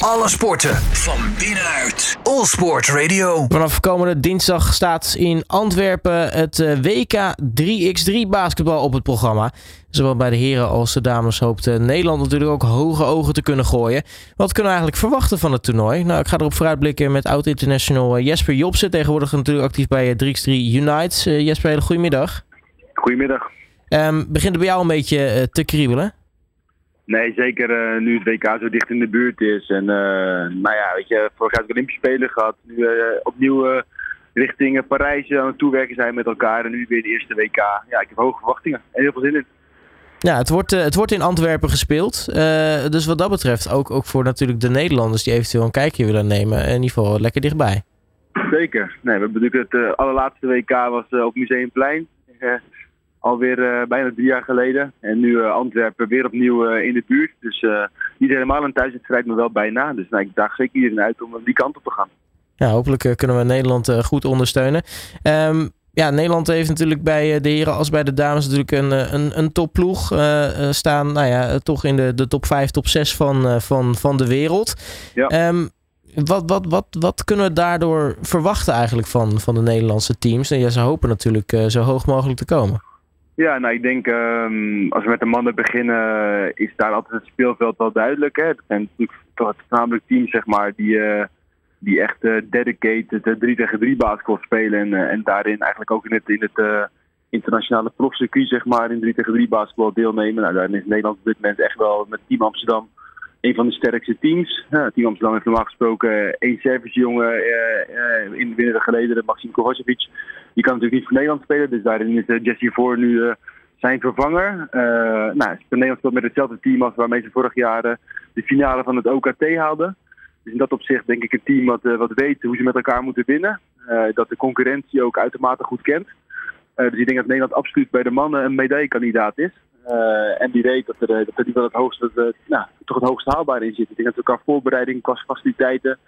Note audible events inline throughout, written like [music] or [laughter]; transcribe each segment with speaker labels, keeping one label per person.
Speaker 1: Alle sporten van binnenuit. All Sport Radio.
Speaker 2: Vanaf komende dinsdag staat in Antwerpen het eh, WK 3x3 basketbal op het programma. Zowel bij de heren als de dames hoopt eh, Nederland natuurlijk ook hoge ogen te kunnen gooien. Wat kunnen we eigenlijk verwachten van het toernooi? Nou, ik ga erop vooruitblikken met oud-international eh, Jesper Jobsen. Tegenwoordig natuurlijk actief bij 3x3 Unites. Jesper, hele goedemiddag.
Speaker 3: Goedemiddag.
Speaker 2: Um, begint het bij jou een beetje te kriebelen?
Speaker 3: Nee, zeker uh, nu het WK zo dicht in de buurt is. En uh, nou ja, weet je, vorig jaar Olympische Spelen gehad. Nu uh, opnieuw richting Parijs aan het toewerken zijn met elkaar. En nu weer de eerste WK. Ja, ik heb hoge verwachtingen en heel veel zin in.
Speaker 2: Ja, het wordt, het wordt in Antwerpen gespeeld. dus wat dat betreft ook, ook voor natuurlijk de Nederlanders die eventueel een kijkje willen nemen. In ieder geval lekker dichtbij.
Speaker 3: Zeker. Nee, we hebben natuurlijk het allerlaatste WK was op Museumplein alweer uh, bijna drie jaar geleden. En nu uh, Antwerpen weer opnieuw uh, in de buurt. Dus niet helemaal een thuiswedstrijd, maar wel bijna. Dus nou, ik daag zeker iedereen uit om die kant op te gaan.
Speaker 2: Ja, hopelijk kunnen we Nederland goed ondersteunen. Um, ja, Nederland heeft natuurlijk bij de heren als bij de dames natuurlijk een, een, een topploeg staan. Nou ja, toch in de, de top 5, top 6 van, van, van de wereld.
Speaker 3: Ja.
Speaker 2: Um, wat, wat, wat, wat kunnen we daardoor verwachten eigenlijk van, van de Nederlandse teams? En ja, ze hopen natuurlijk zo hoog mogelijk te komen.
Speaker 3: Ja, nou ik denk um, als we met de mannen beginnen, is daar altijd het speelveld wel duidelijk. Hè? Dat zijn natuurlijk voornamelijk teams zeg maar, die, uh, die echt uh, dedicated 3 tegen 3 basketbal spelen. En, uh, en daarin eigenlijk ook in het, in het internationale profcircuit zeg maar, in 3 tegen 3 basketbal deelnemen. Nou, daarin is Nederland op dit moment echt wel met Team Amsterdam een van de sterkste teams. Team Amsterdam heeft normaal gesproken één service jongen in de geleden, Maxime Kovacevic. Die kan natuurlijk niet voor Nederland spelen, dus daarin is uh, Jesse Voor nu uh, zijn vervanger. Uh, nou, Nederland speelt met hetzelfde team als waarmee ze vorig jaar de finale van het OKT haalden. Dus in dat opzicht denk ik een team wat, wat weet hoe ze met elkaar moeten winnen. dat de concurrentie ook uitermate goed kent. dus ik denk dat Nederland absoluut bij de mannen een medaillekandidaat is. en die weet dat er, dat er wel het hoogste, nou, toch het hoogste haalbaar in zit. Ik denk dat we qua voorbereiding, faciliteiten,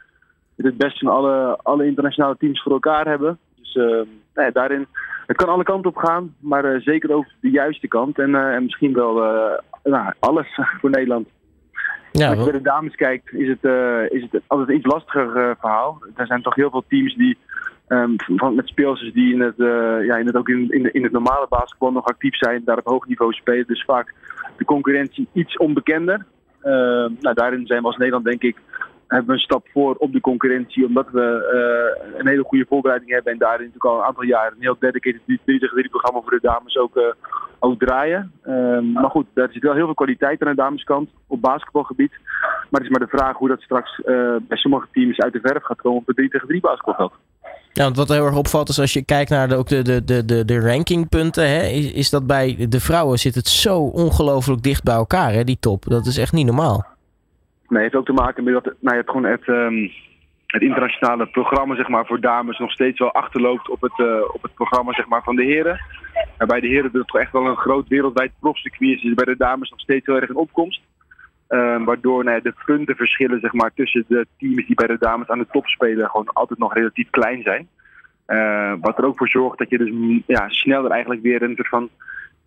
Speaker 3: het beste van alle, alle internationale teams voor elkaar hebben. Dus nou daarin, het kan alle kanten op gaan, maar uh, zeker ook de juiste kant. En, en misschien wel nou, alles [laughs] voor Nederland. Ja, Als je bij de dames kijkt, is het, is het altijd een iets lastiger verhaal. Er zijn toch heel veel teams die um, van, met speelsters die in het, ja, in het, ook in, in, de, in het normale basketbal nog actief zijn, daar op hoog niveau spelen. Dus vaak de concurrentie iets onbekender. Ehm, nou, daarin zijn we als Nederland denk ik hebben we een stap voor op de concurrentie. Omdat we uh, een hele goede voorbereiding hebben. En daarin natuurlijk al een aantal jaren een heel dedicated 3 tegen 3 programma voor de dames ook, ook draaien. Um, maar goed, daar zit wel heel veel kwaliteit aan de dameskant op basketbalgebied. Maar het is maar de vraag hoe dat straks uh, bij sommige teams uit de verf gaat komen op het 3 tegen 3 basketbalveld.
Speaker 2: Ja, want wat heel erg opvalt is als je kijkt naar de, ook de, de, de, de, de rankingpunten, hè, is, is dat bij de vrouwen zit het zo ongelooflijk dicht bij elkaar, hè, die top. Dat is echt niet normaal.
Speaker 3: Nee, het heeft ook te maken met dat nou, het, gewoon het, um, het internationale programma zeg maar, voor dames nog steeds wel achterloopt op het, uh, op het programma zeg maar, van de heren. En bij de heren het toch echt wel een groot wereldwijd profcircuit is bij de dames nog steeds heel erg in opkomst. Um, waardoor nou, de puntenverschillen zeg maar, tussen de teams die bij de dames aan de top spelen gewoon altijd nog relatief klein zijn. Uh, wat er ook voor zorgt dat je dus ja, sneller eigenlijk weer een soort van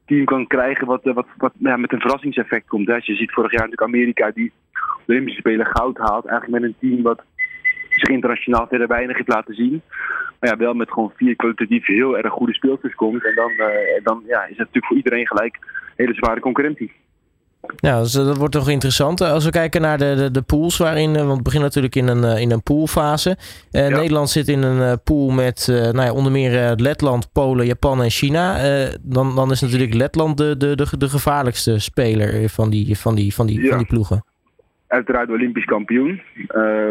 Speaker 3: team kan krijgen wat, wat, wat ja, met een verrassingseffect komt. Hè. Je ziet vorig jaar natuurlijk Amerika die de Olympische Spelen goud haalt. Eigenlijk met een team wat zich internationaal verder weinig heeft laten zien. Maar ja, wel met gewoon vier kwalitatief heel erg goede speelsters komt. En dan, uh, dan ja, is het natuurlijk voor iedereen gelijk hele zware concurrentie.
Speaker 2: Ja, dus dat wordt toch interessant. Als we kijken naar de, de, de pools waarin, want het begint natuurlijk in een, in een poolfase. Uh, ja. Nederland zit in een pool met uh, nou ja, onder meer Letland, Polen, Japan en China. dan, dan is natuurlijk Letland de, de, de, de gevaarlijkste speler van die, van die, van die, ja. van die ploegen
Speaker 3: uiteraard Olympisch kampioen.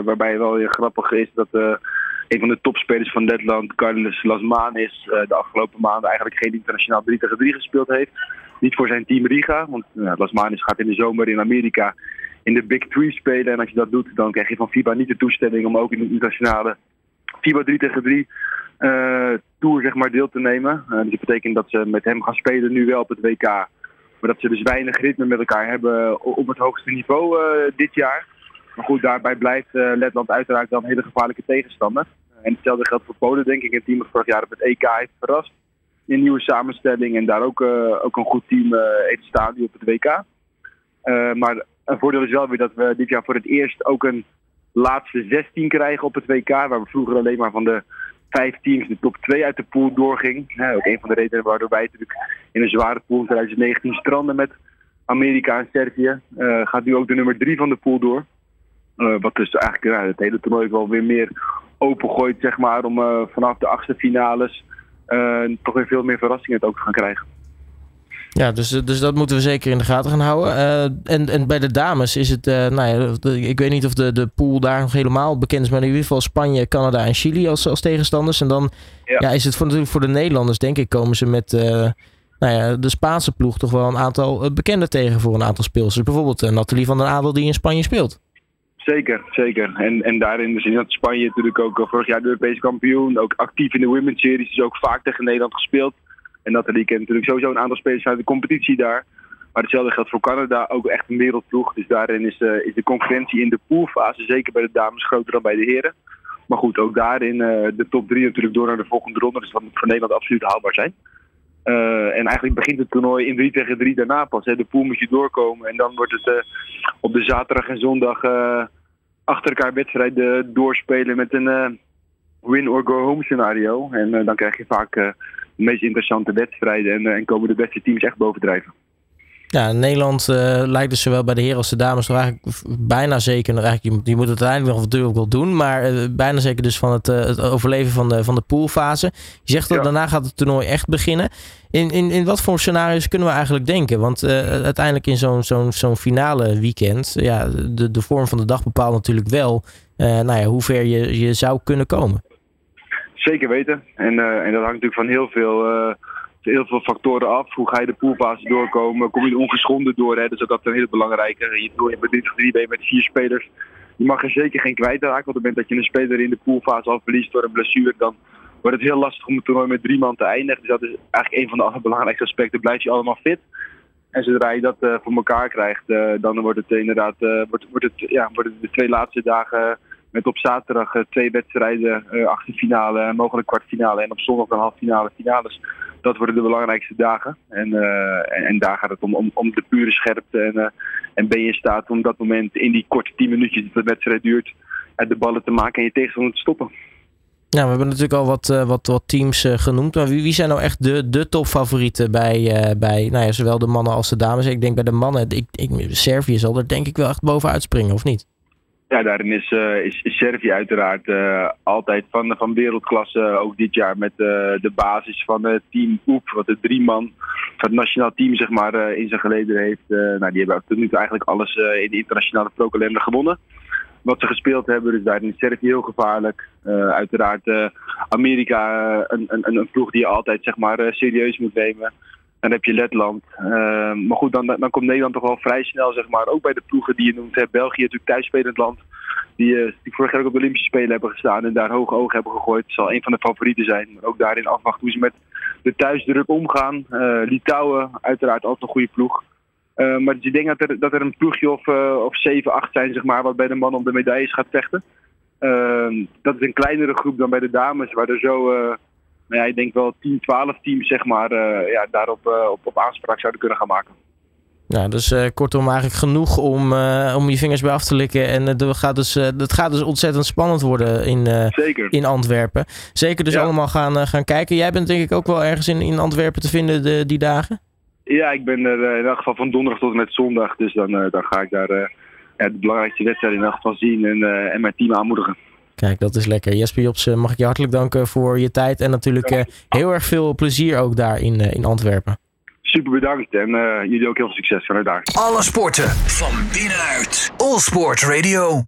Speaker 3: Waarbij wel weer grappig is dat een van de topspelers van Letland, Carlos Lasmanis, de afgelopen maanden eigenlijk geen internationaal 3 tegen 3 gespeeld heeft. Niet voor zijn team Riga, want Lasmanis gaat in de zomer in Amerika in de Big Three spelen. En als je dat doet, dan krijg je van FIBA niet de toestemming om ook in de internationale FIBA 3 tegen 3 tour zeg maar, deel te nemen. dus dat betekent dat ze met hem gaan spelen nu wel op het WK. Maar dat ze dus weinig ritme met elkaar hebben op het hoogste niveau uh, dit jaar. Maar goed, daarbij blijft uh, Letland uiteraard wel een hele gevaarlijke tegenstander. En hetzelfde geldt voor Polen, denk ik. Een team dat vorig jaar op het EK heeft verrast. In nieuwe samenstelling en daar ook, uh, ook een goed team heeft staan die op het WK. maar een voordeel is wel weer dat we dit jaar voor het eerst ook een laatste 16 krijgen op het WK. Waar we vroeger alleen maar van de vijf teams de top 2 uit de pool doorging. Ook een van de redenen waardoor wij natuurlijk in een zware pool in 2019 stranden met Amerika en Servië. Gaat nu ook de nummer 3 van de pool door. Wat dus eigenlijk het hele toernooi wel weer meer opengooit, zeg maar, om vanaf de achtste finales toch weer veel meer verrassingen ook te gaan krijgen.
Speaker 2: Ja, dus, dus dat moeten we zeker in de gaten gaan houden. Uh, en, en bij de dames is het, uh, nou ja, ik weet niet of de, de pool daar nog helemaal bekend is, maar in ieder geval Spanje, Canada en Chili als, als tegenstanders. En dan ja. ja is het voor, natuurlijk voor de Nederlanders, denk ik, komen ze met uh, nou ja, de Spaanse ploeg toch wel een aantal bekende tegen voor een aantal speelsters. Bijvoorbeeld Nathalie van den Adel die in Spanje speelt.
Speaker 3: Zeker, zeker. En, en daarin is dat Spanje natuurlijk ook vorig jaar de Europese kampioen. Ook actief in de Women's Series, dus ook vaak tegen Nederland gespeeld. En dat kent natuurlijk sowieso een aantal spelers uit de competitie daar. Maar hetzelfde geldt voor Canada, ook echt een wereldploeg. Dus daarin is, is de concurrentie in de poolfase, zeker bij de dames, groter dan bij de heren. Maar goed, ook daarin uh, de top drie natuurlijk door naar de volgende ronde. Dus dat moet voor Nederland absoluut haalbaar zijn. Uh, en eigenlijk begint het toernooi in 3 tegen 3 daarna pas. Hè. De pool moet je doorkomen. En dan wordt het op de zaterdag en zondag achter elkaar wedstrijden doorspelen met een win or go home scenario. En dan krijg je vaak de meest interessante wedstrijden en, eh, en komen de beste teams echt bovendrijven.
Speaker 2: Ja, Nederland uh, lijkt dus zowel bij de heren als de dames toch eigenlijk bijna zeker. Eigenlijk, je, moet het uiteindelijk nog natuurlijk wel doen. Maar uh, bijna zeker dus van het, uh, het, overleven van de, van de poolfase. Je zegt dat ja. daarna gaat het toernooi echt beginnen. In, in, in wat voor scenario's kunnen we eigenlijk denken? Want uiteindelijk in zo'n zo'n zo'n finale weekend. Ja, de, de vorm van de dag bepaalt natuurlijk wel nou ja, hoe ver je, je zou kunnen komen.
Speaker 3: Zeker weten. En, en dat hangt natuurlijk van heel veel, heel veel factoren af. Hoe ga je de poolfase doorkomen? Kom je ongeschonden door? Hè? Dus dat is een heel belangrijke. Je, je bent 3 ben je met vier spelers. Je mag er zeker geen kwijt raken. Want op het moment dat je een speler in de poolfase al verliest door een blessure, dan wordt het heel lastig om het toernooi met drie man te eindigen. Dus dat is eigenlijk een van de allerbelangrijkste aspecten. Blijf je allemaal fit. En zodra je dat uh, voor elkaar krijgt, uh, dan wordt het inderdaad uh, wordt, wordt het, ja, wordt het de twee laatste dagen met op zaterdag twee wedstrijden, achterfinale mogelijk kwartfinale. En op zondag een halffinale finales. Dat worden de belangrijkste dagen. En, en, en, daar gaat het om, om, om de pure scherpte. En, en ben je in staat om dat moment in die korte tien minuutjes dat de wedstrijd duurt, de ballen te maken en je tegenstander te stoppen.
Speaker 2: Ja, we hebben natuurlijk al wat, wat, wat teams genoemd. Maar wie, wie, zijn nou echt de, de topfavorieten bij, bij nou ja, zowel de mannen als de dames? Ik denk bij de mannen, ik, ik, Servië zal er denk ik wel echt bovenuit springen, of niet?
Speaker 3: Ja, daarin is, is, is Servië uiteraard altijd van, van wereldklasse. Ook dit jaar met de basis van het team Oep, wat de drie man van het nationaal team zeg maar, in zijn geleden heeft. nou, die hebben tot nu toe eigenlijk alles in de internationale pro-kalender gewonnen wat ze gespeeld hebben. Dus daarin is Servië heel gevaarlijk. Uiteraard Amerika, een, een, een ploeg die je altijd zeg maar, serieus moet nemen. Dan heb je Letland. maar goed, dan, dan komt Nederland toch wel vrij snel, zeg maar. Ook bij de ploegen die je noemt. Hè. België natuurlijk thuisspelend land. Die, die vorig jaar ook op de Olympische Spelen hebben gestaan en daar hoge ogen hebben gegooid. Zal een van de favorieten zijn. Maar ook daarin afwachten hoe ze met de thuisdruk omgaan. Litouwen, uiteraard altijd een goede ploeg. Uh, maar dus ik denk dat er, dat er een ploegje of, uh, of 7, 8 zijn, zeg maar, wat bij de mannen om de medailles gaat vechten. Uh, dat is een kleinere groep dan bij de dames, waar er zo, nou ja, ik denk wel 10, 12 teams, zeg maar, ja, daarop op, op aanspraak zouden kunnen gaan maken.
Speaker 2: Ja, dus kortom eigenlijk genoeg om, om je vingers bij af te likken. En het gaat dus, het gaat dus ontzettend spannend worden in, in Antwerpen. Zeker dus ja. allemaal gaan, gaan kijken. Jij bent denk ik ook wel ergens in, in Antwerpen te vinden de, die dagen?
Speaker 3: Ja, ik ben er in elk geval van donderdag tot en met zondag. Dus dan, dan ga ik daar ja, de belangrijkste wedstrijd in elk geval zien en, en mijn team aanmoedigen.
Speaker 2: Kijk, dat is lekker. Jesper Jobsen, mag ik je hartelijk danken voor je tijd. En natuurlijk ja. heel erg veel plezier ook daar in, in Antwerpen.
Speaker 3: Super bedankt en jullie ook heel veel succes vanuit daar.
Speaker 1: Alle sporten van binnenuit. All Sport Radio.